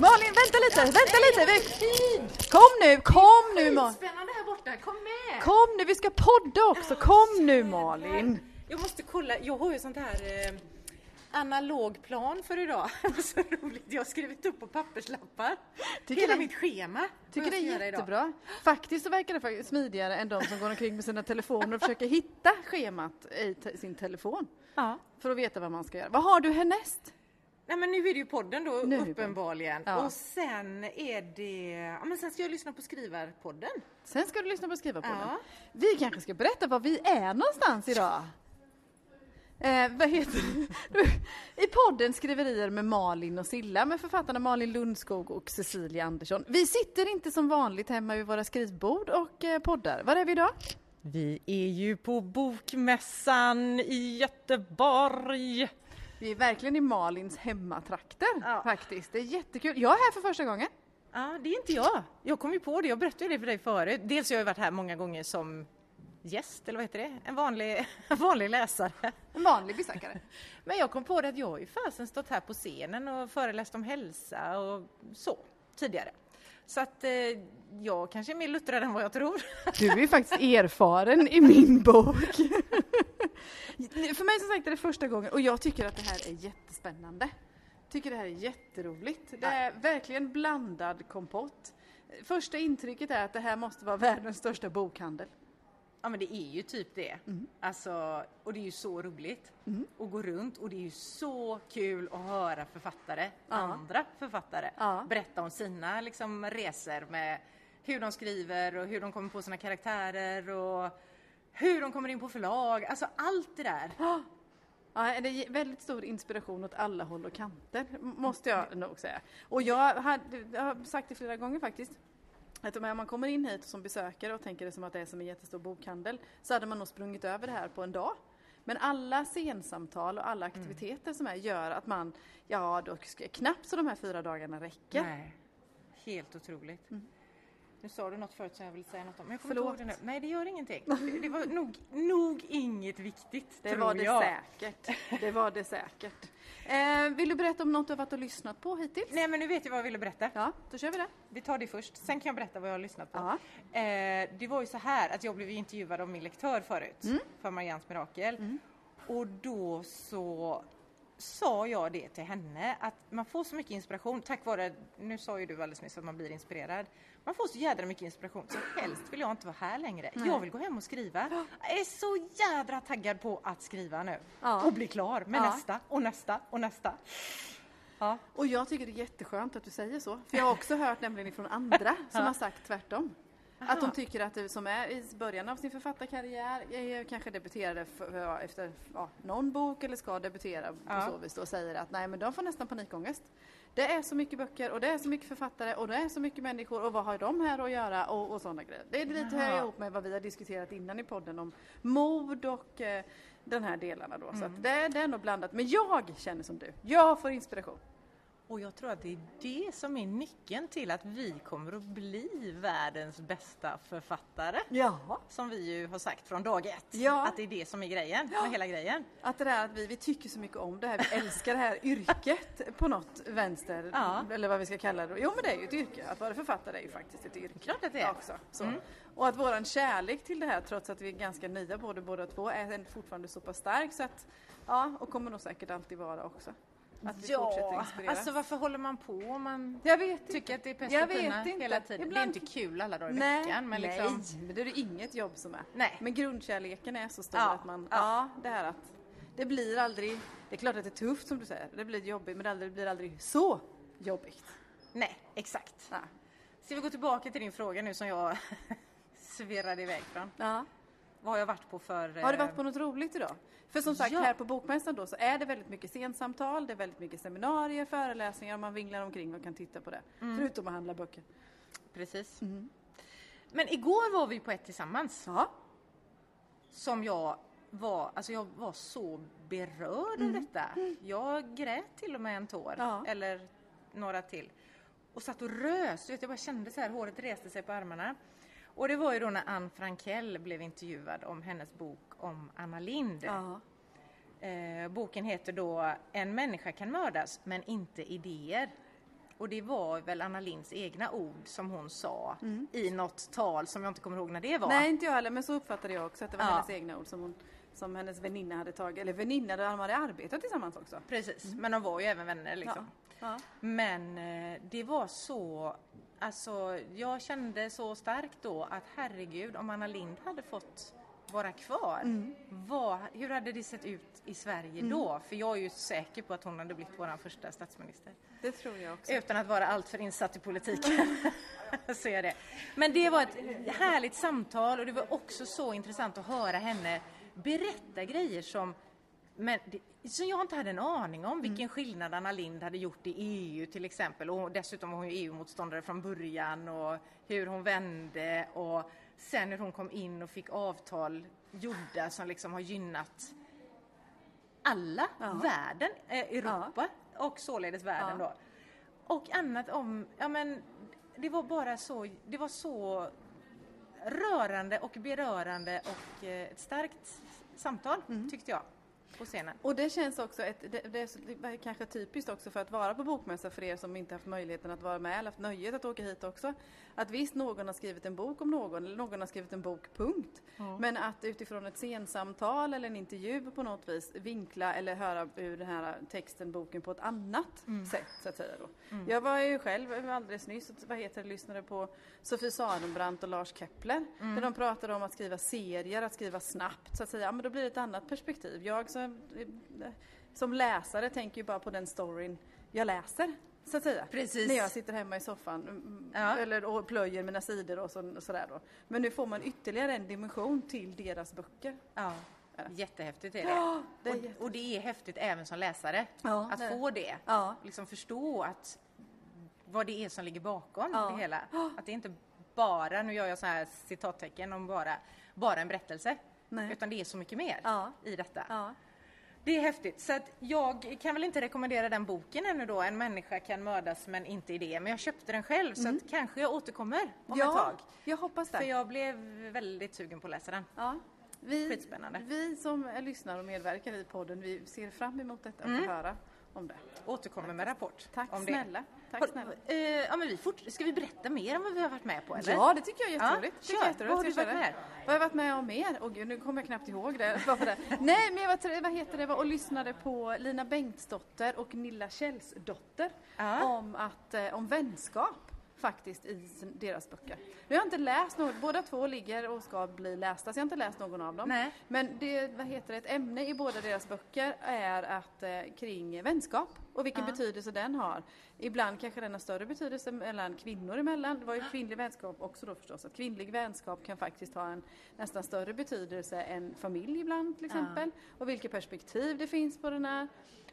Malin, vänta lite, vänta lite! Vi... Kom nu, kom nu Malin! Spännande här borta, kom med! Kom nu, vi ska podda också, kom nu Malin! Jag måste kolla, jag har ju sånt här eh, analog plan för idag. så roligt, jag har skrivit upp på papperslappar. Tycker Hela det- mitt schema. Tycker det är göra idag. jättebra. Faktiskt så verkar det smidigare än de som går omkring med sina telefoner och försöker hitta schemat i sin telefon. Ja. För att veta vad man ska göra. Vad har du härnäst? Nej men nu är det ju podden då Nu uppenbarligen. Ja. Och sen är det, ja men sen ska jag lyssna på skrivarpodden. Sen ska du lyssna på skriva på Ja. Vi kanske ska berätta var vi är någonstans idag. Eh, vad heter det? I podden Skriverier med Malin och Silla med författarna Malin Lundskog och Cecilia Andersson. Vi sitter inte som vanligt hemma vid våra skrivbord och eh, poddar. Var är vi idag? Vi är ju på Bokmässan i Göteborg. Vi är verkligen i Malins hemmatrakter Ja. faktiskt. Det är jättekul. Jag är här för första gången. Ja, det är inte jag. Jag kom ju på det, jag berättade det för dig förut. Dels har jag varit här många gånger som gäst, eller vad heter det? En vanlig, en vanlig läsare. En vanlig besökare. Men jag kom på det att jag har ju fasen stått här på scenen och föreläst om hälsa och så tidigare. Så att eh, jag kanske är mer luttrad än vad jag tror. Du är ju faktiskt erfaren i min bok. För mig som sagt är det första gången och jag tycker att det här är jättespännande. Tycker det här är jätteroligt. Det är verkligen blandad kompott. Första intrycket är att det här måste vara världens största bokhandel. Ja men det är ju typ det. Alltså, och det är ju så roligt att gå runt och det är ju så kul att höra författare, andra författare, Ja. berätta om sina liksom, resor med hur de skriver och hur de kommer på sina karaktärer och hur de kommer in på förlag. Alltså allt det där. Ja, det är väldigt stor inspiration åt alla håll och kanter, måste jag nog säga. Och jag, hade, jag har sagt det flera gånger faktiskt, att om man kommer in hit som besökare och tänker det som att det är som en jättestor bokhandel, så hade man nog sprungit över det här på en dag. Men alla scensamtal och alla aktiviteter som är gör att man, ja då knappt så de här fyra dagarna räcker. Nej. Helt otroligt. Nu sa du något förut som jag ville säga något om, men jag kommer inte ihåg Förlåt. det nu. Nej, det gör ingenting. Det, det var nog, nog inget viktigt, Det var det jag. säkert. Det var det säkert. Eh, vill du berätta om något du har varit och lyssnat på hittills? Nej, men nu vet jag vad jag ville berätta. Ja, då kör vi det. Vi tar det först, sen kan jag berätta vad jag har lyssnat på. Eh, det var ju så här att jag blev ju intervjuad av min lektör förut, Mm. för Marians mirakel. Och då så sa jag det till henne att man får så mycket inspiration tack vare, nu sa ju du alldeles nyss att man blir inspirerad. Man får så jädra mycket inspiration så helst vill jag inte vara här längre. Jag vill gå hem och skriva. Jag är så jädra taggad på att skriva nu Ja. och bli klar med Ja. nästa och nästa och nästa. Ja. Och jag tycker det är jätteskönt att du säger så. För jag har också hört nämligen ifrån andra som har sagt tvärtom. Att de tycker att det som är i början av sin författarkarriär, kanske debuterade för, efter ja, någon bok eller ska debutera på Ja. så vis och säger att nej men de får nästan panikångest. Det är så mycket böcker och det är så mycket författare och det är så mycket människor och vad har de här att göra och, och sådana grejer. Det är lite hör ihop med vad vi har diskuterat innan i podden om mod och eh, den här delarna då. Så Mm. att det, det är nog blandat. Men jag känner som du. Jag får inspiration. Och jag tror att det är det som är nyckeln till att vi kommer att bli världens bästa författare. Ja. Som vi ju har sagt från dag ett. Ja. Att det är det som är grejen med hela grejen. Att det där att vi, vi tycker så mycket om det här, vi älskar det här yrket på något vänster, Ja. eller vad vi ska kalla det. Jo men det är ju ett yrke, att vara författare är ju faktiskt ett yrke. Klart att det är. Också, så. Och att våran kärlek till det här, trots att vi är ganska nya både båda två, är fortfarande så pass stark så att, ja, och kommer nog säkert alltid vara också. Att vi fortsätter Ja, inspirera. alltså varför håller man på om man jag vet tycker inte. att det är pest Jag vet inte. hela tiden? Ibland- Det är inte kul alla dagar i Nej, veckan. Men nej, liksom, men det är det inget jobb som är. Nej. Men grundkärleken är så stor Ja, att man, ja. ja. det här att det blir aldrig, det är klart att det är tufft som du säger, det blir jobbigt men det aldrig- blir aldrig så jobbigt. nej, exakt. Ja. Ska vi gå tillbaka till din fråga nu som jag svirrade iväg från? Ja. Vad har jag varit på för... Har du eh, varit på något roligt idag? För som sagt Ja. här på Bokmässan då så är det väldigt mycket scensamtal, det är väldigt mycket seminarier, föreläsningar man vinglar omkring och kan titta på det. Mm. Förutom att handla böcker. Precis. Men igår var vi på ett tillsammans. Ja. som jag var, alltså jag var så berörd av detta. Jag grät till och med en tår, Ja. eller några till. Och satt och rös, jag bara kände så här, håret reste sig på armarna. Och det var ju då när Anne Frankell blev intervjuad om hennes bok om Anna Lind. ja. Eh, boken heter då En människa kan mördas men inte idéer. Och det var väl Anna Linds egna ord som hon sa i något tal som jag inte kommer ihåg när det var. Nej, inte jag heller, men så uppfattade jag också att det var Ja. hennes egna ord som, hon, som hennes väninna hade tagit, eller väninna de hade arbetat tillsammans också. Precis, men de var ju även vänner liksom. Ja. Men eh, det var så, alltså jag kände så starkt då att herregud om Anna Lind hade fått vara kvar, Mm. vad, hur hade det sett ut i Sverige då? För jag är ju säker på att hon hade blivit vår första statsminister. Det tror jag också. Utan att vara alltför insatt i politiken. så är det. Men det var ett härligt samtal och det var också så intressant att höra henne berätta grejer som men det, som jag inte hade en aning om vilken skillnad Anna Lind hade gjort i EU till exempel och dessutom var hon ju EU-motståndare från början och hur hon vände och sen hur hon kom in och fick avtal gjorda som liksom har gynnat alla, Ja. världen, eh, Europa och således världen Ja. då. Och annat om, ja men det var bara så, det var så rörande och berörande och eh, ett starkt samtal Mm. tyckte jag på scenen. Och det känns också, ett, det, det, är, kanske typiskt också för att vara på bokmässa för er som inte haft möjligheten att vara med eller haft nöjet att åka hit också. Att visst någon har skrivit en bok om någon eller någon har skrivit en bok, punkt. Men att utifrån ett scensamtal eller en intervju på något vis vinkla eller höra ur den här texten, boken på ett annat sätt så att säga då. Jag var ju själv alldeles nyss, vad heter det, lyssnade på Sofie Sarenbrant och Lars Kepler. Där de pratade om att skriva serier, att skriva snabbt så att säga. Ja, men då blir det ett annat perspektiv. Jag som, som läsare tänker ju bara på den storyn jag läser. Så att säga. Precis. När jag sitter hemma i soffan mm, Ja. eller, och plöjer mina sidor och, så, och sådär då. Men nu får man ytterligare en dimension till deras böcker. Ja. Jättehäftigt är det. Ja, det är och, jätte- och det är häftigt även som läsare Ja, att det få det. Ja. Liksom förstå att vad det är som ligger bakom det hela. Att det inte bara, nu gör jag så här citattecken om bara, bara en berättelse. Nej. Utan det är så mycket mer i detta. Det är häftigt. Så att jag kan väl inte rekommendera den boken ännu då, En människa kan mördas men inte i det. Men jag köpte den själv så att kanske jag återkommer om ja, ett tag. jag hoppas det. För jag blev väldigt sugen på att läsa den. Ja. Vi, Skitspännande. vi som är lyssnare och medverkar i podden, vi ser fram emot detta och få höra om det. Återkommer med rapport Tack om det. snälla. Tack Har- snälla. eh, ja, men vi fort, ska vi berätta mer om vad vi har varit med på eller? Ja, det tycker jag är jätteroligt. Ja, kör. jätteroligt. Vad har du varit med? det? Vad har jag varit med om mer? Åh gud, nu kommer jag knappt ihåg det. Det? Nej, men jag var, vad heter det, var och lyssnade på Lina Bengtsdotter och Nilla Källsdotter Ja. om, att, eh, om vänskap faktiskt i deras böcker. Nu har jag inte läst något, båda två ligger och ska bli lästa, så jag har inte läst någon av dem. Nej. Men det, vad heter det, ett ämne i båda deras böcker är att, eh, kring vänskap och vilken Ja. betydelse den har. Ibland kanske den har större betydelse mellan kvinnor emellan. Det var ju kvinnlig vänskap också då förstås. Att kvinnlig vänskap kan faktiskt ha en nästan större betydelse än familj ibland till exempel. Och vilket perspektiv det finns på den här.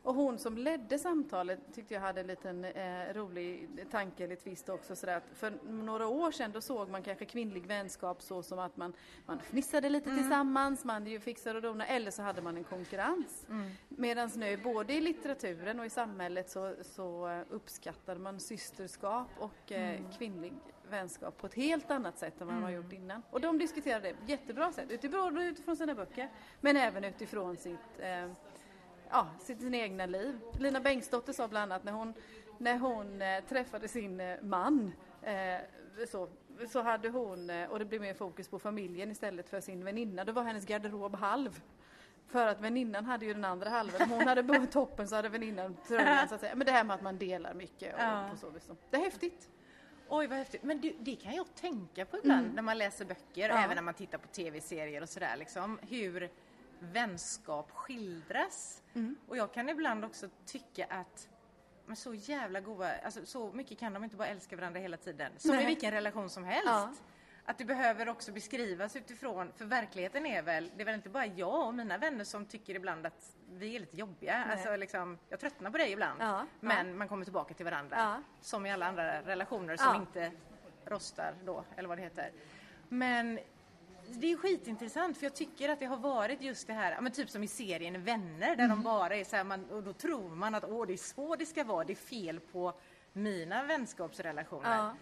Och hon som ledde samtalet tyckte jag hade en liten eh, rolig tanke eller twist också. Sådär att för några år sedan då såg man kanske kvinnlig vänskap så som att man, man fnissade lite tillsammans, man ju fixade och donade, eller så hade man en konkurrens. Medan nu både i litteraturen och i samhället så, så eh, uppskattade man systerskap och eh, kvinnlig vänskap på ett helt annat sätt än vad man har gjort innan. Och de diskuterade det jättebra sätt, utifrån, utifrån sina böcker men även utifrån sitt eh, ja, sitt, egna liv. Lina Bengtsdotter sa bland annat när hon, när hon eh, träffade sin eh, man eh, så, så hade hon, och det blev mer fokus på familjen istället för sin väninna, då var hennes garderob halv. För att väninnan hade ju den andra halvan. Om hon hade på toppen så hade väninnan tröjan så att säga. Men det här med att man delar mycket och Ja. på så vis. Det är häftigt. Oj vad häftigt. Men du, det kan jag tänka på ibland när man läser böcker och Ja. även när man tittar på tv-serier och sådär liksom. Hur vänskap skildras. Och jag kan ibland också tycka att men så jävla goda, alltså så mycket kan de inte bara älska varandra hela tiden. Som Nej. i vilken relation som helst. Ja. Att det behöver också beskrivas utifrån, för verkligheten är väl, det är väl inte bara jag och mina vänner som tycker ibland att vi är lite jobbiga. Nej. Alltså liksom, jag tröttnar på dig ibland. Ja, Men man kommer tillbaka till varandra. Ja. Som i alla andra relationer som Ja. inte rostar då, eller vad det heter. Men det är skitintressant för jag tycker att det har varit just det här, men typ som i serien Vänner där Mm. de bara är så här, man, och då tror man att åh det är så det ska vara, det är fel på mina vänskapsrelationer. Ja.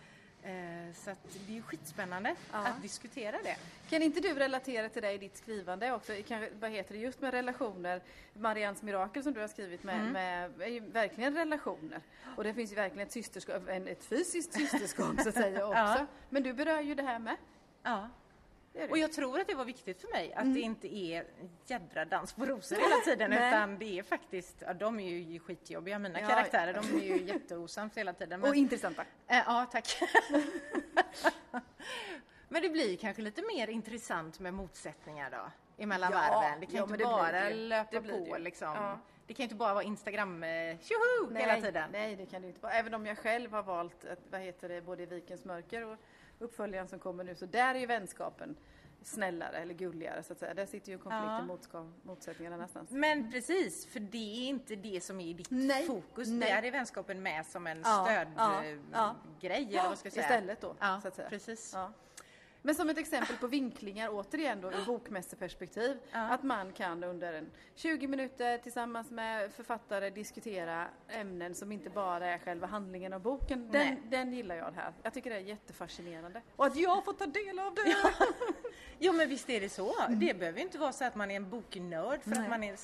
Eh, så det är skitspännande Ja. att diskutera det. Kan inte du relatera till det i ditt skrivande också? Vad heter det, just med relationer. Marians mirakel som du har skrivit med, Mm. med är ju verkligen relationer. Och det finns ju verkligen ett systerskap, ett fysiskt systerskap så att säga också. Ja. Men du berör ju det här med. Ja. Det. Och jag tror att det var viktigt för mig att Mm. det inte är jädra dans på rosor hela tiden utan det är faktiskt, ja, de är ju skitjobbiga mina Ja, karaktärer, de är ju jätteosams hela tiden. Men, Och intressanta. Eh, ja, tack. men det blir kanske lite mer intressant med motsättningar då, emellan Ja, varven. Det kan ja, inte det bara löpa på liksom. Ja. Det kan ju inte bara vara Instagram eh, tjoho hela tiden. Nej, det kan det inte vara. Även om jag själv har valt, att, vad heter det, både Vikens mörker och uppföljaren som kommer nu, så där är ju vänskapen snällare eller gulligare så att säga. Där sitter ju konflikten, Ja. motsättningarna någonstans. Men precis, för det är inte det som är ditt Nej, fokus. nej. Där är vänskapen med som en Ja, stödgrej, ja, ja. eller vad ska jag säga? Istället då, så att säga. precis. Ja. Men som ett exempel på vinklingar återigen då i bokmässeperspektiv. Ja. Att man kan under en 20 minuter tillsammans med författare diskutera ämnen som inte bara är själva handlingen av boken. Den, Nej. den gillar jag här. Jag tycker det är jättefascinerande. Och att jag får ta del av det! Jo men visst är det så. Det behöver inte vara så att man är en boknörd för Nej. att man är,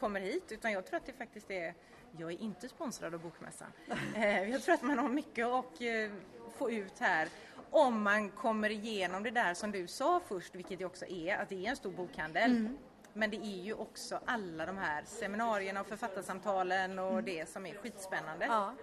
kommer hit utan jag tror att det faktiskt är jag är inte sponsrad av Bokmässan. Eh, jag tror att man har mycket att eh, få ut här om man kommer igenom det där som du sa först, vilket det också är, att det är en stor bokhandel. Men det är ju också alla de här seminarierna och författarsamtalen och det som är skitspännande. Ja.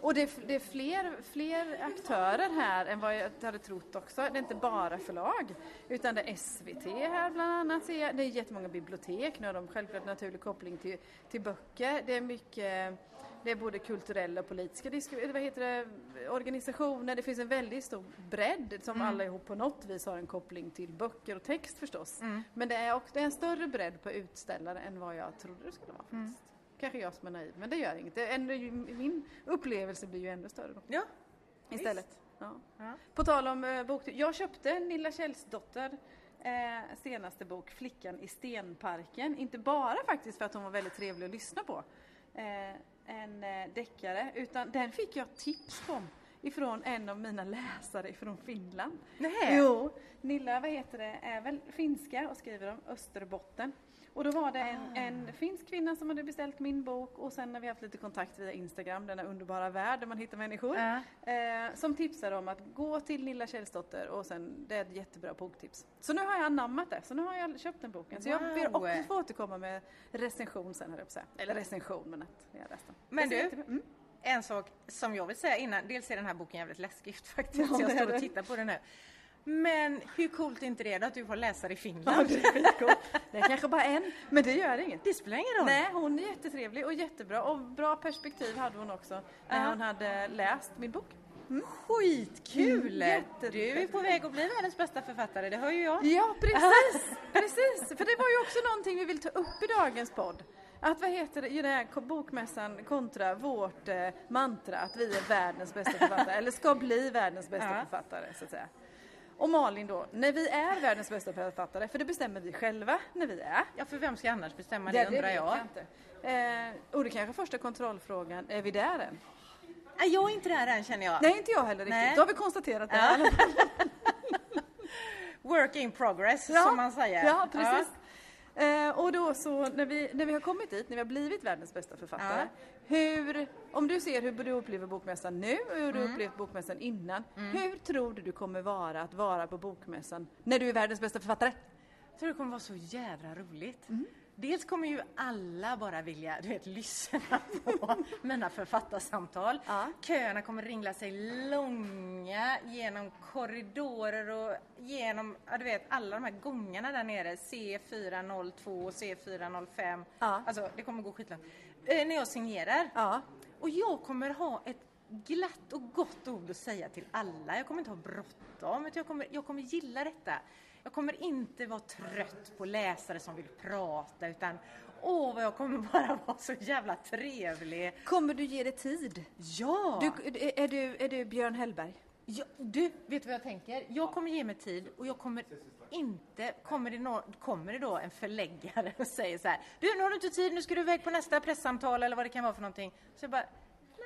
Och det är, det är fler, fler aktörer här än vad jag hade trott också. Det är inte bara förlag. Utan det är SVT här bland annat. Det är jättemånga bibliotek. Nu har de självklart naturlig koppling till, till böcker. Det är mycket det är både kulturella och politiska vad heter det, organisationer. Det finns en väldigt stor bredd som allihop på något vis har en koppling till böcker och text förstås. Men det är, också, det är en större bredd på utställare än vad jag trodde det skulle vara faktiskt. Kanske jag som är naiv, men det gör inget. Det ändå, min upplevelse blir ju ännu större då. Ja, Istället. Ja. Ja. På tal om eh, bok. Jag köpte Nilla Källsdotter eh, senaste bok Flickan i stenparken. Inte bara faktiskt för att hon var väldigt trevlig att lyssna på. Eh, en eh, deckare. Utan den fick jag tips om ifrån en av mina läsare ifrån Finland. Nej. Jo, Nilla vad heter det, är väl finska och skriver om Österbotten. Och då var det en, en finsk kvinna som hade beställt min bok och sen har vi haft lite kontakt via Instagram, denna underbara värld där man hittar människor. Ja. Eh, som tipsade om att gå till Nilla Källsdotter och sen, det är ett jättebra boktips. Så nu har jag anammat det, så nu har jag köpt den boken. Så jag ber Wow. också få återkomma med recension sen höll jag på säga. Eller recension men att jag läst den. Men du, mm. En sak som jag vill säga innan, dels är den här boken jävligt läskig faktiskt, Ja, jag står och tittar på den nu. Men hur coolt är inte det att du får läsa det i Ja, Finland? det är skitcoolt. Det är kanske bara en, men det gör inget. Det spelar ingen roll. Nej, hon är jättetrevlig och jättebra och bra perspektiv hade hon också när Ja. hon hade läst min bok. Skitkul! Mm, du är på väg att bli världens bästa författare, det hör ju jag. Ja, precis, precis. För det var ju också någonting vi vill ta upp i dagens podd. Att vad heter det, det här bokmässan kontra vårt eh, mantra att vi är världens bästa författare, eller ska bli världens bästa Ja. författare så att säga. Och Malin då, när vi är världens bästa författare, för det bestämmer vi själva när vi är. Ja, för vem ska annars bestämma det, undrar vet jag. inte. Eh, och det kanske första kontrollfrågan, är vi där än? Nej, jag är inte där än känner jag. Nej, inte jag heller riktigt. Nej. Då har vi konstaterat det. Ja. Work in progress Ja, som man säger. Ja, precis. Eh, och då så när vi, när vi har kommit dit, när vi har blivit världens bästa författare. Hur, om du ser hur du upplever bokmässan nu och hur du Mm. upplevt bokmässan innan. Hur tror du du kommer vara att vara på bokmässan när du är världens bästa författare? Jag tror det kommer vara så jädra roligt. Mm. Dels kommer ju alla bara vilja du vet, lyssna på mina författarsamtal. Ja. Köerna kommer ringla sig långa genom korridorer och genom du vet, alla de här gångarna där nere. C402 och C405. Ja. Alltså det kommer gå skitlångt. Eh, när jag signerar. Ja. Och jag kommer ha ett glatt och gott ord att säga till alla. Jag kommer inte ha bråttom, utan jag kommer, jag kommer gilla detta. Jag kommer inte vara trött på läsare som vill prata, utan åh vad jag kommer bara vara så jävla trevlig. Kommer du ge det tid? Ja! Du, är, du, är du Björn Hellberg? Ja, du, vet du vad jag tänker? Jag kommer ge mig tid och jag kommer inte, kommer det, nå, kommer det då en förläggare och säger så här, du nu har du inte tid, nu ska du iväg på nästa presssamtal eller vad det kan vara för någonting. Så jag bara,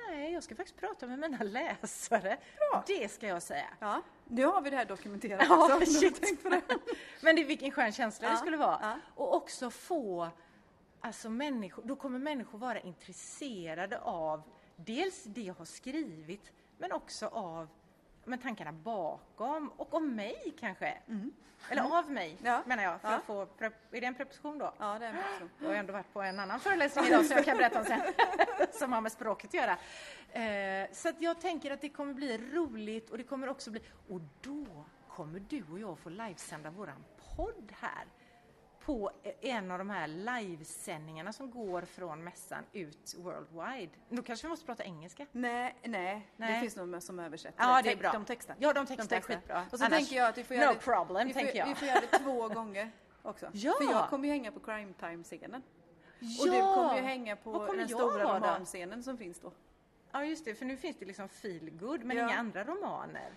Nej, jag ska faktiskt prata med mina läsare. Bra. Det ska jag säga. Ja, nu har vi det här dokumenterat Ja, också. shit. Det? Men det, vilken skön känsla Ja, det skulle vara. ja. Och också få, alltså människor, då kommer människor vara intresserade av dels det jag har skrivit, men också av men tankarna bakom och om mig kanske. Eller av mig Mm. Ja. menar jag. För Ja. att få, är det en preposition då? Ja, det är också. Jag har ändå varit på en annan föreläsning idag som jag kan berätta om sen. som har med språket att göra. Eh, så att jag tänker att det kommer bli roligt och det kommer också bli... Och då kommer du och jag få livesända våran podd här. På en av de här livesändningarna som går från mässan ut worldwide. Då kanske vi måste prata engelska. Nej, nej, det Nej. finns någon som översätter. Ja, det är bra. De textar. Ja, de textar, skitbra. Och så Annars- tänker jag att vi får no göra det, problem, vi får, tänker jag. Vi får göra det två gånger också. Ja. För jag kommer ju hänga på crime time-scenen. Och Ja! du kommer ju hänga på den stora romanscenen som finns då. Ja, just det, för nu finns det liksom feel good men Ja. inga andra romaner.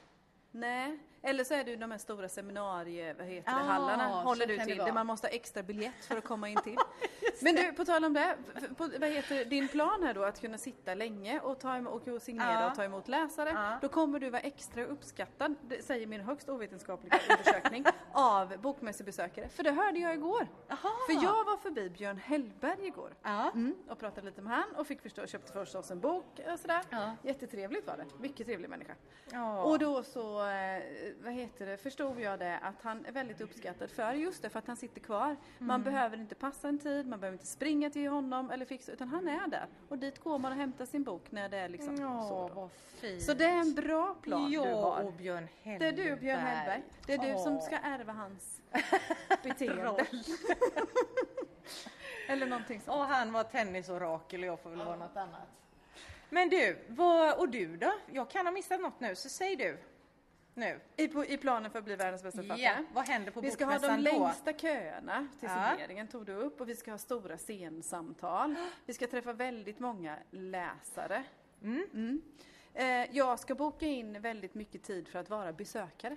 Nej, eller så är det de här stora seminarie, vad heter det, Ah, hallarna håller du till, där man måste ha extra biljett för att komma in till. Men du, på tal om det, på, vad heter din plan här då att kunna sitta länge och, ta emot, och signera Ja. och ta emot läsare, Ja. då kommer du vara extra uppskattad, det säger min högst ovetenskapliga undersökning, av bokmässebesökare. För det hörde jag igår. Aha. För jag var förbi Björn Hellberg igår. Mm, och pratade lite med han och fick förstå, köpte förstås en bok och sådär. Jättetrevligt var det, mycket trevlig människa. Och då så, eh, vad heter det, förstod jag det att han är väldigt uppskattad för just det, för att han sitter kvar. Man Mm. behöver inte passa en tid, man behöver inte springa till honom eller fixa, utan han är där. Och dit går man och hämtar sin bok när det är liksom Ja, så. Då. vad fint. Så det är en bra plan jag du har. och Björn Det Hellberg. är du Björn Hellberg. Det är du som ska ärva hans beteende. Eller någonting sånt. Och han var tennisorakel och jag får väl vara något annat. Men du, vad, och du då? Jag kan ha missat något nu, så säg du. Nu. I, på, I planen för att bli världens bästa författare. Ja, vad händer på Vi ska ha de bokmässan då? längsta köerna till Ja. signeringen tog du upp och vi ska ha stora scensamtal. Vi ska träffa väldigt många läsare. Mm. Eh, jag ska boka in väldigt mycket tid för att vara besökare.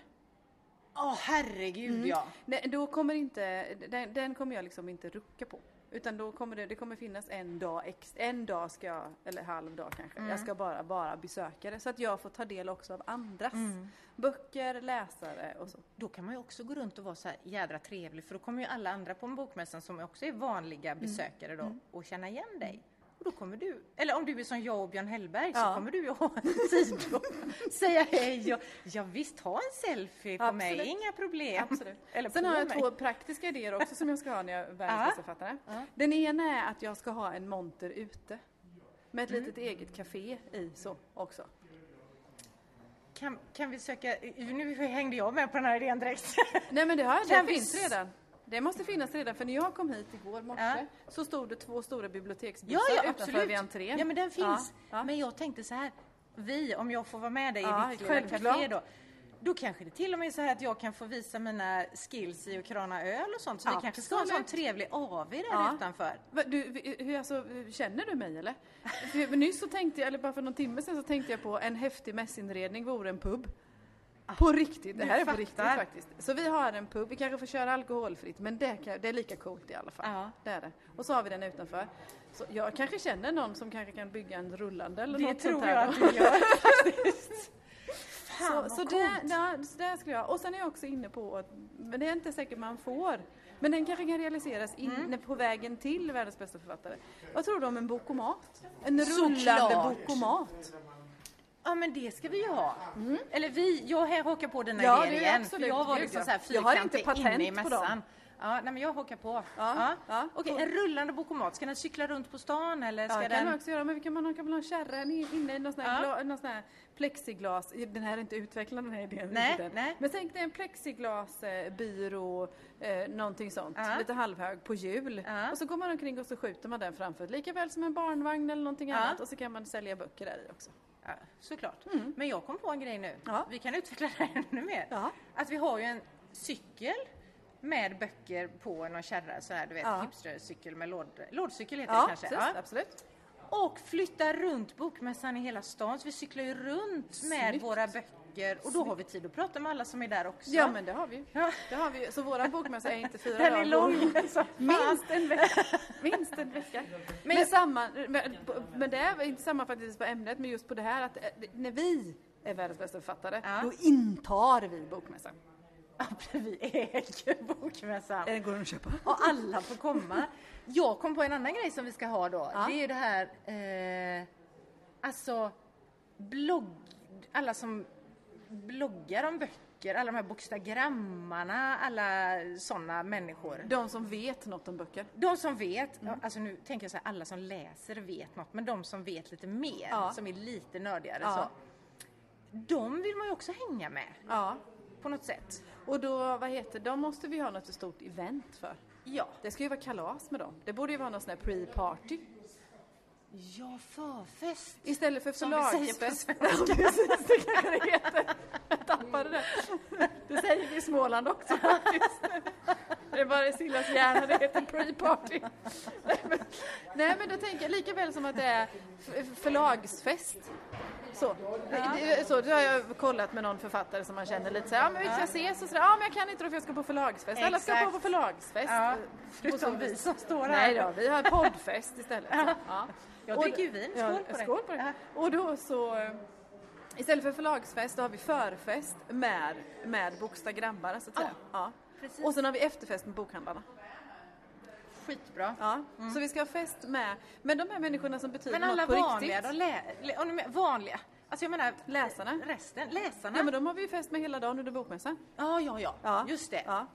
Åh herregud Mm. ja. Nej, då kommer inte, den, den kommer jag liksom inte rucka på. Utan då kommer det, det kommer finnas en dag extra, en dag ska jag, eller halv dag kanske, Mm. jag ska bara vara besökare så att jag får ta del också av andras Mm. böcker, läsare och så. Då kan man ju också gå runt och vara så här jädra trevlig för då kommer ju alla andra på en bokmässan som också är vanliga Mm. besökare då och känna igen dig. Då kommer du, eller om du är som jag och Björn Hellberg så Ja. kommer du ju ha en tid att säga hej och ja visst ha en selfie på mig, Absolut. inga problem. Absolut. Eller Sen har jag mig. två praktiska idéer också som jag ska ha när jag är världens Ja. bästa. Ja. Den ena är att jag ska ha en monter ute. Med ett Mm. litet eget café i så också. Kan, kan vi söka, nu hängde jag med på den här idén direkt. Nej men det, har, det finns redan. Det måste finnas redan för när jag kom hit igår morse Ja. så stod det två stora biblioteksbussar ja, ja utanför absolut. vid entrén. Ja men den finns. Ja. Men jag tänkte så här, vi, om jag får vara med dig i ditt lilla café då. Då kanske det till och med är så här att jag kan få visa mina skills i att krana öl och sånt. Så vi kanske ska ha en sån Absolut. trevlig AV där Ja. utanför. Du, hur, alltså, känner du mig eller? För nyss så tänkte jag, eller bara för någon timme sedan så tänkte jag på en häftig mässinredning vore en pub. På riktigt, det här är på riktigt faktiskt. Så vi har en pub, vi kanske får köra alkoholfritt men det, kan, det är lika coolt i alla fall. Ja. Det är det. Och så har vi den utanför. Så jag kanske känner någon som kanske kan bygga en rullande eller Det något tror sånt jag här. att du gör faktiskt. Fan Så, så, det, ja, så det skulle jag. Och sen är jag också inne på att, men det är inte säkert man får, men den kanske kan realiseras inne Mm. på vägen till världens bästa författare. Vad tror du om en bokomat? En Såklart. rullande bokomat. Ja men det ska vi ju ha. Eller vi, jag här hakar på dina Ja, idéer det är igen. För jag var liksom ja. så här Jag har inte fyrkantig patent inne i mässan. Ja, nej men jag hakar på. Ja, ja. Okej, en rullande bokomat, ska den cykla runt på stan eller Ja, ska det den... kan man också göra, men vi kan, man kan väl ha en kärra inne i någon sån här, Ja. någon sån här plexiglas. Den här är inte utvecklad den här idén. Nej, nej. Men tänk dig en plexiglasbyrå, eh, någonting sånt, Ja. lite halvhög på hjul. Ja. Och så går man omkring och så skjuter man den framför, lika väl som en barnvagn eller någonting Ja. annat. Och så kan man sälja böcker där i också. Ja, såklart. Men jag kom på en grej nu. Mm. Ja. Vi kan utveckla det här ännu mer. Ja. Att vi har ju en cykel med böcker på någon kärra, så här du vet, Ja. hipstercykel med låd, lådcykel heter Ja, det kanske. precis, absolut. Och flytta runt bokmässan i hela stan. Så vi cyklar ju runt med Snyggt. våra böcker böcker och då har vi tid att prata med alla som är där också. Ja men det har vi. Ja. Det har vi. Så våra bokmässa är inte fyra Den dagar är lång. Minst en vecka. Minst en vecka. Men, jag- samma, men, men det är inte samma faktiskt på ämnet, men just på det här att eh, när vi är världens bästa författare, Ja. då intar vi bokmässan. Ja, vi äger bokmässan. Den går att köpa. Och alla får komma. Jag kom på en annan grej som vi ska ha då. Ja. Det är ju det här, eh, alltså blogg, alla som bloggar om böcker, alla de här bokstagrammarna, alla sådana människor. De som vet något om böcker. De som vet, alltså nu tänker jag så här, alla som läser vet något, men de som vet lite mer, Ja. som är lite nördigare Ja. så. De vill man ju också hänga med Ja. på något sätt. Och då, vad heter de måste vi ha något stort event för. Ja. Det ska ju vara kalas med dem. Det borde ju vara någon sån här pre-party. Ja, förfest. Istället för det förlagsfest. Ja, precis, det kanske det heter. Jag tappade det. Det säger vi i Småland också faktiskt. Det är bara i Sillas hjärna det heter pre-party. Nej, men- Nej men då tänker jag lika väl som att det är förlagsfest. Så. Det- det- så, då har jag kollat med någon författare som man känner lite så här, ja men vi ska ses och sådär, ja men jag kan inte då för jag ska på förlagsfest. Alla ska på, på förlagsfest. Ja, förutom vi som står här. Nej då, vi har poddfest istället. Ja. Jag dricker ju vin, skål ja, på det. Skål på det. Och då så, eh, istället för förlagsfest, då har vi förfest med, med bokstagrammare så att säga. Ja. precis. Och sen har vi efterfest med bokhandlarna. Skitbra. Ja. Så vi ska ha fest med, med de här människorna som betyder Men alla något på vanliga riktigt. om du menar vanliga? Alltså jag menar Läsarna. resten, läsarna? Ja men de har vi ju fest med hela dagen under bokmässan. ja, ja, ja, Ja. just det. Ja.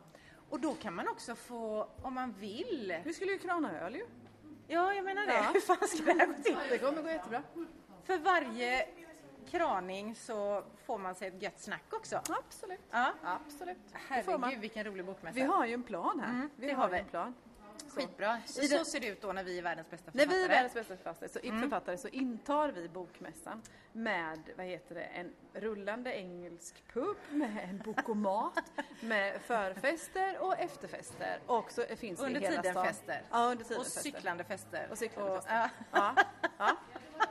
Och då kan man också få, om man vill. Vi skulle ju krana öl ju. Ja, jag menar det. Ja. Hur fan ska det här gå till? Det kommer gå jättebra. För varje kraning så får man sig ett gött snack också. Absolut. Ja. Absolut. Herregud vilken rolig bokmässa. Vi har ju en plan här. Mm, vi har har vi. en plan. Så. Skitbra. Så, så ser det ut då när vi är världens bästa När författare. vi är världens bästa författare så, författare så intar vi bokmässan med, vad heter det, en rullande engelsk pub med en bokomat med förfester och efterfester och så finns det i Under hela tiden stan. fester. Ja, under tiden Och fester. cyklande fester. Och cyklande Och- fester. ja. Ja.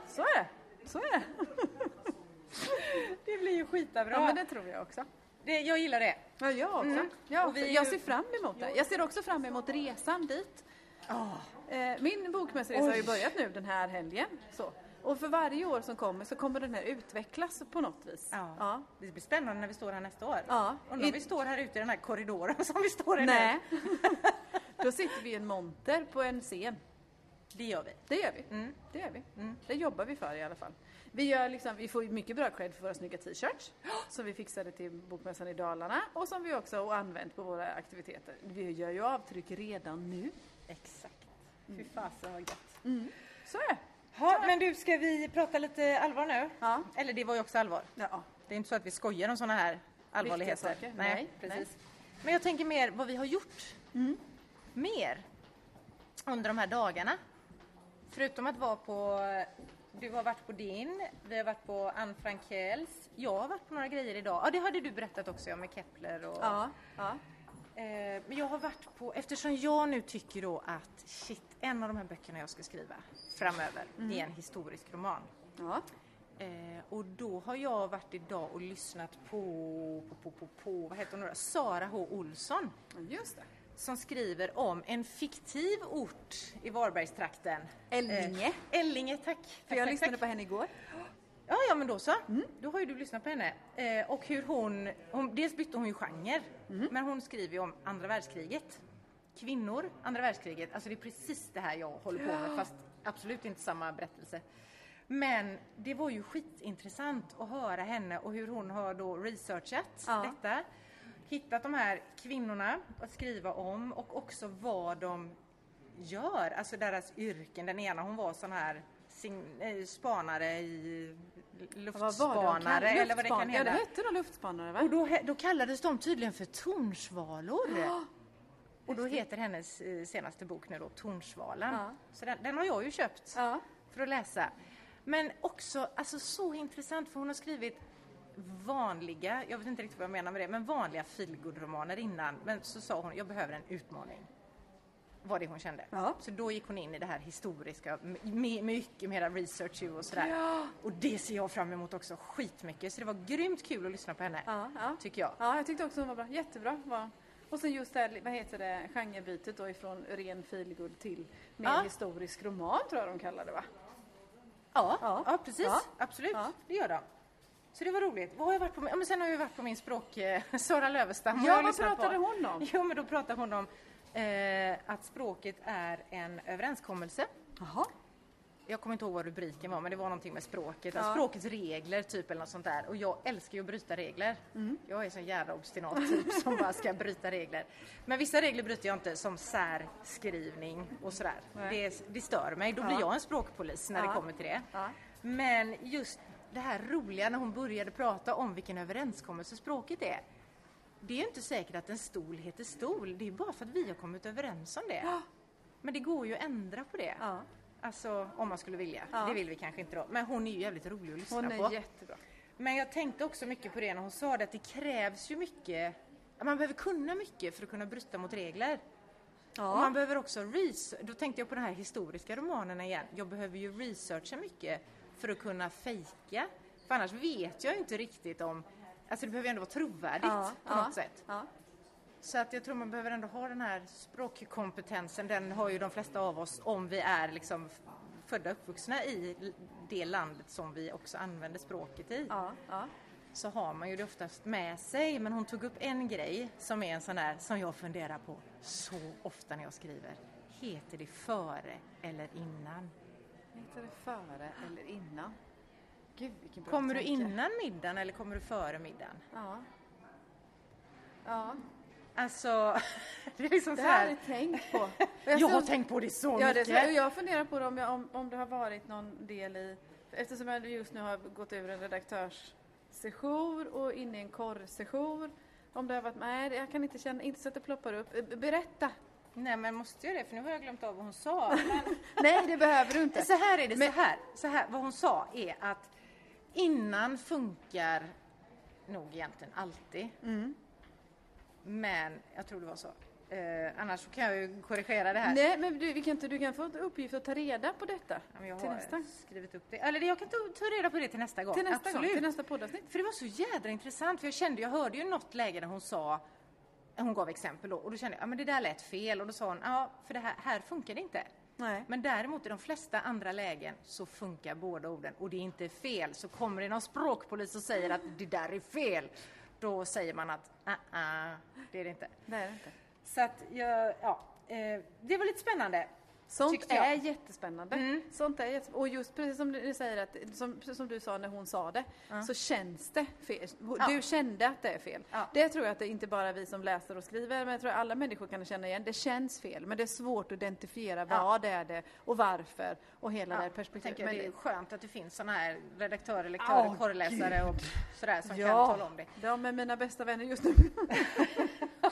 Så är det. Så är det. Det blir ju skitabra. Ja, men det tror jag också. Det, jag gillar det. Ja, jag också. Mm. Ja, Och vi jag ser fram emot det. Jag ser också fram emot resan dit. Eh, Min bokmässaresa har ju börjat nu den här helgen. Så. Och för varje år som kommer så kommer den här utvecklas på något vis. Ja. Ja. Det blir spännande när vi står här nästa år. Ja. Undrar om vi står här ute i den här korridoren som vi står i Nej. nu. Då sitter vi i en monter på en scen. Det gör vi. Det gör vi. Mm. Det gör vi. Mm. Det jobbar vi för i alla fall. Vi, gör liksom, vi får mycket bra cred för våra snygga t-shirts som vi fixade till Bokmässan i Dalarna och som vi också har använt på våra aktiviteter. Vi gör ju avtryck redan nu. Exakt. Fy fasen vad gött. Så är det. Ja, men du, ska vi prata lite allvar nu? Ja. Eller det var ju också allvar. Ja. Det är inte så att vi skojar om sådana här allvarligheter. saker. Nej, Nej, precis. Men jag tänker mer vad vi har gjort. Mm. Mer. Under de här dagarna. Förutom att vara på, du har varit på din, vi har varit på Anne Frankels. Jag har varit på några grejer idag. Ja, det hade du berättat också om med Kepler och Ja. ja. Eh, men jag har varit på, eftersom jag nu tycker då att shit, en av de här böckerna jag ska skriva framöver, det är en historisk roman. ja. Eh, och då har jag varit idag och lyssnat på, på, på, på, på vad heter hon då? Sara H. Olsson Just det. Som skriver om en fiktiv ort i Varbergstrakten. Ellinge. Eh, Ellinge, tack. För tack, jag tack, lyssnade tack. på henne igår. Ja, ja men då så. Då har ju du lyssnat på henne. Eh, och hur hon, hon, dels bytte hon ju genre, men hon skriver ju om andra världskriget. Kvinnor, andra världskriget. Alltså det är precis det här jag håller på med, fast absolut inte samma berättelse. Men det var ju skitintressant att höra henne och hur hon har då researchat Ja. detta. Hittat de här kvinnorna att skriva om och också vad de gör, alltså deras yrken. Den ena hon var sån här eh, spanare i luftspanare kallade- eller vad det kan luftspan- Ja, det heta. hette nog luftspanare va? Och då, då kallades de tydligen för tornsvalor. Och då heter hennes eh, senaste bok nu då Tornsvalan. Ja. Så den, den har jag ju köpt Ja. för att läsa. Men också, alltså så intressant för hon har skrivit vanliga, jag vet inte riktigt vad jag menar med det, men vanliga feelgood-romaner innan. Men så sa hon, jag behöver en utmaning. var det hon kände. Ja. Så då gick hon in i det här historiska, med mycket mera research och sådär. Ja. Och det ser jag fram emot också skitmycket. Så det var grymt kul att lyssna på henne, Ja, ja. tycker jag. ja, jag tyckte också hon var bra. Jättebra var Och sen just det här, vad heter det, genrebytet då ifrån ren feelgood till mer Ja. historisk roman tror jag de kallar det va? Ja, Ja. ja. precis. Ja. Absolut, det gör de. Så det var roligt. Vad har jag varit på? Ja, men sen har jag varit på min språk, eh, Sara Lövestam. Ja, vad pratade på. hon om? Jo, men då pratade hon om eh, att språket är en överenskommelse. Jaha. Jag kommer inte ihåg vad rubriken var, men det var någonting med språket. Ja. Alltså, språkets regler, typ, eller något sånt där. Och jag älskar ju att bryta regler. Mm. Jag är så jävla obstinat typ som bara ska bryta regler. Men vissa regler bryter jag inte, som särskrivning och sådär. Det, det stör mig. Då Ja. blir jag en språkpolis när Ja. det kommer till det. Ja. Men just det här roliga när hon började prata om vilken överenskommelse språket är. Det är inte säkert att en stol heter stol. Det är bara för att vi har kommit överens om det. Ja. Men det går ju att ändra på det. Ja. Alltså om man skulle vilja. Ja. Det vill vi kanske inte då. Men hon är ju jävligt rolig att lyssna Hon är på. jättebra. Men jag tänkte också mycket på det när hon sa det att det krävs ju mycket. Man behöver kunna mycket för att kunna bryta mot regler. Och man Ja. behöver också research. Då tänkte jag på de här historiska romanerna igen. Jag behöver ju researcha mycket för att kunna fejka. För annars vet jag inte riktigt om... Alltså det behöver ju ändå vara trovärdigt Ja, på något sätt. Så att jag tror man behöver ändå ha den här språkkompetensen. Den har ju de flesta av oss om vi är liksom födda och uppvuxna i det landet som vi också använder språket i. Ja. Ja. Så har man ju det oftast med sig. Men hon tog upp en grej som är en sån här som jag funderar på så ofta när jag skriver. Heter det före eller innan? Heter det före eller innan? Gud vilken bra Kommer du tanke. innan middagen eller kommer du före middagen? Ja. Ja. Alltså, det är liksom Det så här har här. jag tänkt på. Jag har tänkt på det så Ja, det, mycket. är så- jag funderar på det om, jag, om, om det har varit någon del i, eftersom jag just nu har gått över en redaktörssession och in i en korrsession. Om det har varit, nej jag kan inte känna, inte så att det ploppar upp. Berätta! Nej men måste jag det? För nu har jag glömt av vad hon sa. Men... Nej det behöver du inte. Så här är det, Men- så, här, så här. Vad hon sa är att innan funkar nog egentligen alltid. Mm. Men jag tror det var så. Eh, annars kan jag ju korrigera det här. Nej men du, vi kan inte, du kan få uppgift att ta reda på detta. Ja, jag till har nästa. skrivit upp det. Eller jag kan ta, ta reda på det till nästa gång. Till nästa Absolut. gång, till nästa poddavsnitt. För det var så jädra intressant. För jag kände, jag hörde ju något läge där hon sa, hon gav exempel då, och då kände jag, ja men det där lät fel. Och då sa hon, ja för det här, här funkar det inte. Nej. Men däremot i de flesta andra lägen så funkar båda orden och det är inte fel. Så kommer det någon språkpolis och säger att det där är fel. Då säger man att, ah, ah, det är det inte. Det är inte. Så att jag, ja, eh, det var lite spännande. Sånt är jättespännande. Mm. Sånt är jättes- Och just precis som du säger, att, som, som du sa när hon sa det, Ja. så känns det fel. Ja. Du kände att det är fel. Ja. Det tror jag att det är inte bara vi som läser och skriver, men jag tror att alla människor kan känna igen. Det känns fel, men det är svårt att identifiera Ja. vad är det och varför och hela det här jag perspektivet. tänker Men det är det- skönt att det finns såna här redaktörer, lektörer, Åh, korreläsare och sådär som kan ja, tala om det. de är mina bästa vänner just nu.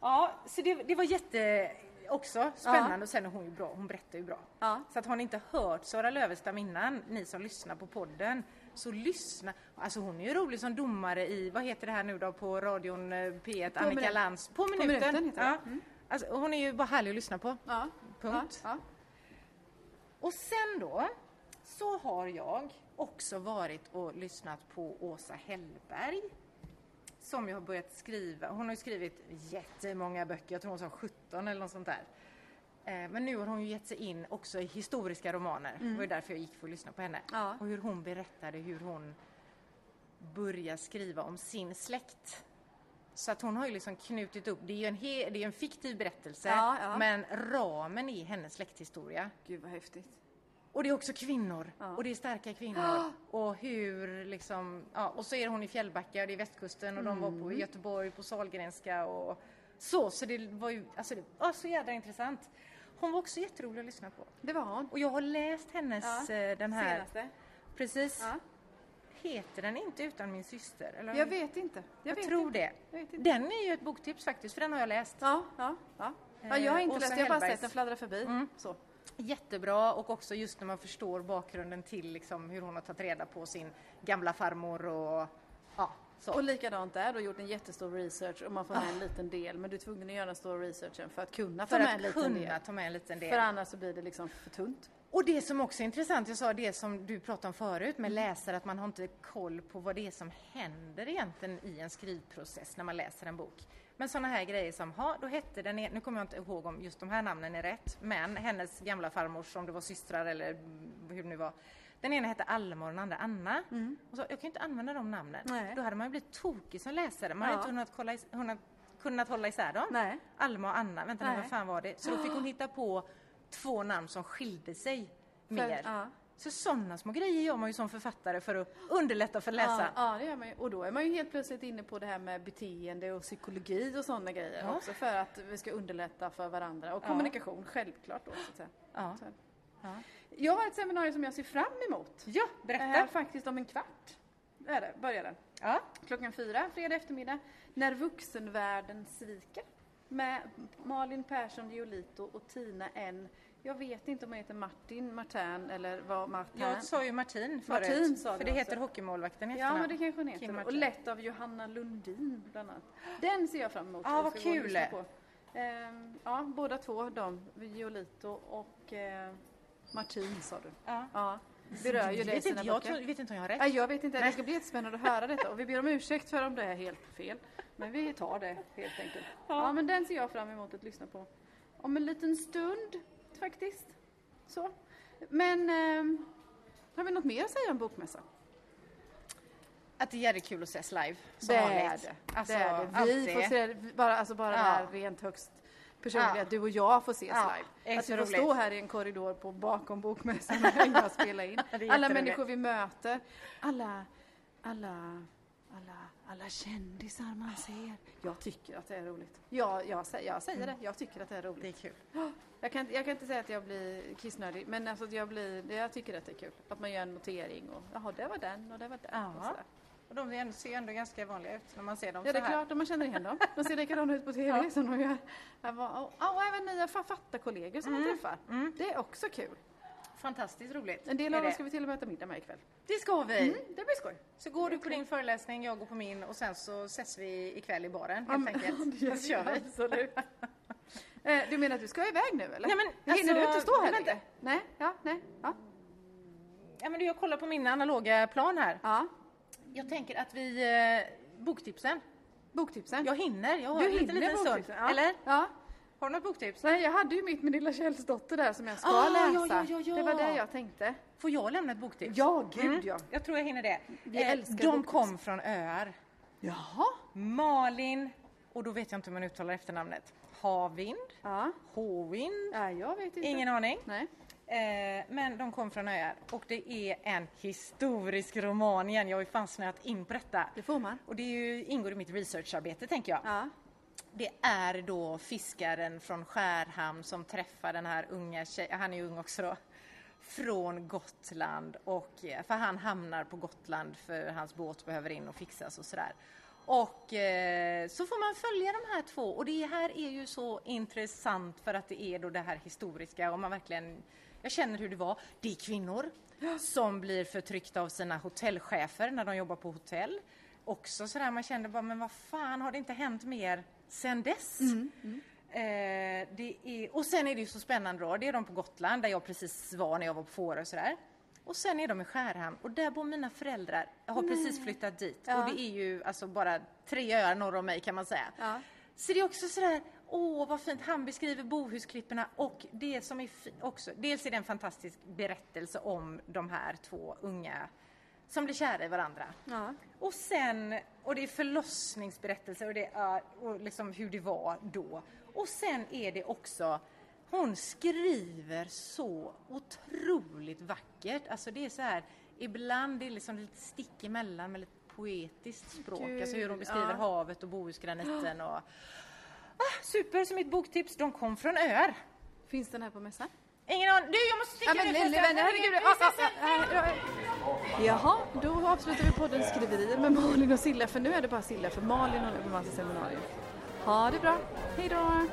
Ja, så det, det var jätte också spännande och sen är hon ju bra, hon berättar ju bra. Ja. Så att har ni inte hört Sara Lövestam innan, ni som lyssnar på podden, så lyssna. Alltså hon är ju rolig som domare i, vad heter det här nu då på radion eh, P1, På Annika minut- Lantz. På minuten. minuten heter ja. Mm. Alltså, hon är ju bara härlig att lyssna på. Ja. Punkt. Ja. Och sen då så har jag också varit och lyssnat på Åsa Hellberg som jag har börjat skriva. Hon har ju skrivit jättemånga böcker, jag tror hon sa 17 eller något sånt där. Eh, Men nu har hon ju gett sig in också i historiska romaner. Det var ju därför jag gick för att lyssna på henne. Ja. Och hur hon berättade hur hon börjar skriva om sin släkt. Så att hon har ju liksom knutit upp, det är ju en, he, det är en fiktiv berättelse, Ja, ja. men ramen är hennes släkthistoria. Gud vad häftigt. Och det är också kvinnor. Ja. Och det är starka kvinnor. Och hur liksom, ja, och så är hon i Fjällbacka det är västkusten och de var Mm. på Göteborg på Sahlgrenska och så. Så det var ju, alltså det var så jädra intressant. Hon var också jätterolig att lyssna på. Det var hon. Och jag har läst hennes, Ja, eh, den här, Senaste. precis. Ja. Heter den inte Utan min syster? Eller? Jag vet inte. Jag, jag tror inte. det. Jag inte. Den är ju ett boktips faktiskt, för den har jag läst. Ja, ja, ja. ja jag har Eh, inte Åsa läst, jag har bara sett den fladdra förbi. Mm. Så. Jättebra och också just när man förstår bakgrunden till liksom hur hon har tagit reda på sin gamla farmor och ja, Så. Och likadant där, du har gjort en jättestor research och man får med en liten del men du är tvungen att göra den stora researchen för att kunna ta För med en att liten kunna del. ta med en liten del. För annars så blir det liksom för tunt. Och det som också är intressant, jag sa det som du pratade om förut med läsare, att man har inte koll på vad det är som händer egentligen i en skrivprocess när man läser en bok. Men sådana här grejer som, ha, då hette den, nu kommer jag inte ihåg om just de här namnen är rätt, men hennes gamla farmors, om det var systrar eller hur det nu var, den ena hette Alma och den andra Anna. Och så, jag kan inte använda de namnen. Nej. Då hade man ju blivit tokig som läsare. Man Ja. hade inte kunnat, kolla, is- kunnat, hålla isär dem. Nej. Alma och Anna, vänta nu, Nej. vad fan var det? Så då fick hon hitta på två namn som skilde sig mer. ja. Så sådana små grejer gör man ju som författare för att underlätta för läsaren. Ja, ja, det gör man ju. Och då är man ju helt plötsligt inne på det här med beteende och psykologi och sådana grejer Ja. också för att vi ska underlätta för varandra. Och kommunikation, självklart då. Så. Ja. Så. Ja. Jag har ett seminarium som jag ser fram emot. ja, berätta. Eh, faktiskt om en kvart. Är det, börjar den. Ja. Klockan fyra, fredag eftermiddag. När vuxenvärlden sviker. Med Malin Persson Giolito och Tina N. Jag vet inte om hon heter Martin, Martin eller vad Martin. Jag sa ju Martin förut. Martin sa för det också. heter hockeymålvakten i Ja, men det kanske hon heter. Och lett av Johanna Lundin bland annat. Den ser jag fram emot. Ja, Jag vad kul. Ehm, ja, båda två de, Giolito och eh, Martin sa du. Ja. Ja, berör ju vet, sina inte, jag tror, vet inte om jag har rätt. Nej, jag vet inte, det ska bli jättespännande att höra detta och vi ber om ursäkt för om det är helt fel. Men vi tar det helt enkelt. Ja, men den ser jag fram emot att lyssna på. Om en liten stund faktiskt. Så. Men ehm, har vi något mer att säga om bokmässan? Att det är jävligt kul att ses live. Som Det är vanligt. det. Alltså, det är det. Vi det. får se bara, alltså bara det Ja. här rent högst personliga, Ja. du och jag får ses Ja, live. är Att vi får stå här i en korridor på bakom bokmässan och spela in. Är Alla människor vi möter, alla, alla, alla, alla kändisar man ser. Jag tycker att det är roligt. Ja, jag, jag säger det, jag tycker att det är roligt. Det är kul. Jag kan, jag kan inte säga att jag blir kissnödig, men alltså jag, blir, jag tycker att det är kul. Att man gör en notering och jaha, det var den och det var den. Ja. Och. Och de ändå- ser ändå ganska vanliga ut när man ser dem Ja, det så är här. klart, man känner igen dem. De ser likadana ut på TV Ja. som de gör. Var, och, och även nya författarkollegor som man träffar. Mm. Det är också kul. Fantastiskt roligt. En del av dem ska vi till och med äta middag med ikväll. Det ska vi. Mm, det blir skoj. Så går du på din föreläsning, jag går på min och sen så ses vi ikväll i baren Ja, helt men- enkelt. det Så kör vi. Absolut. Eh, Du menar att du ska iväg nu eller? Nej, men Hinner du alltså, inte stå här längre? Nej, ja, nej, ja. Ja, men du, jag kollar på min analoga plan här. ja. Jag tänker att vi... Eh, boktipsen. Boktipsen. Jag hinner, jag har du en liten, liten stund. boktipsen. Ja. Eller? Ja. Har du något boktips? Nej, jag hade ju mitt med Lilla Källsdotter där som jag ska Ah, läsa. ja, ja, ja. Det var det jag tänkte. Får jag lämna ett boktips? Ja, gud Mm, ja. Jag tror jag hinner det. Vi Eh, älskar De boktips. kom från öar. Jaha. Malin, och då vet jag inte hur man uttalar efternamnet. Havind? Ja. Håvind? ja, jag vet inte. Ingen aning. Nej. Eh, men de kom från öar och det är en historisk roman igen. Jag har ju fan snöat in på detta. Det får man. Och det ju, ingår i mitt researcharbete tänker jag. Ja. Det är då fiskaren från Skärhamn som träffar den här unga tjejen, han är ju ung också då, från Gotland och eh, för han hamnar på Gotland för hans båt behöver in och fixas och sådär. Och eh, så får man följa de här två och det här är ju så intressant för att det är då det här historiska och man verkligen, jag känner hur det var. Det är kvinnor som blir förtryckta av sina hotellchefer när de jobbar på hotell. Också sådär man kände bara, men vad fan har det inte hänt mer sen dess? Eh, det är, och sen är det ju så spännande då, det är de på Gotland där jag precis var när jag var på Fårö och sådär. Och sen är de i Skärhamn och där bor mina föräldrar. Jag har precis flyttat dit Ja. och det är ju alltså bara tre öar norr om mig kan man säga. Ja. Så det är också sådär, åh vad fint, han beskriver bohusklipporna och det som är också, dels är det en fantastisk berättelse om de här två unga som blir kära i varandra. Ja. Och sen, och det är förlossningsberättelser och det är och liksom hur det var då. Och sen är det också, hon skriver så otroligt vackert. Alltså det är så här, ibland det är liksom lite stick emellan med lite poetiskt språk. Gud, alltså hur hon beskriver ja. havet och Bohusgraniten och... Ah, super, som mitt boktips. De kom från öar. Finns den här på mässan? Ingen aning. Du, jag måste sticka Ja, men förresten. vänner, herregud. Ah, ah, ah, ah, ah. Jaha, då avslutar vi podden skriverier med Malin och Silla för nu är det bara Silla för Malin håller på massa seminarier. Ha det bra, hej då!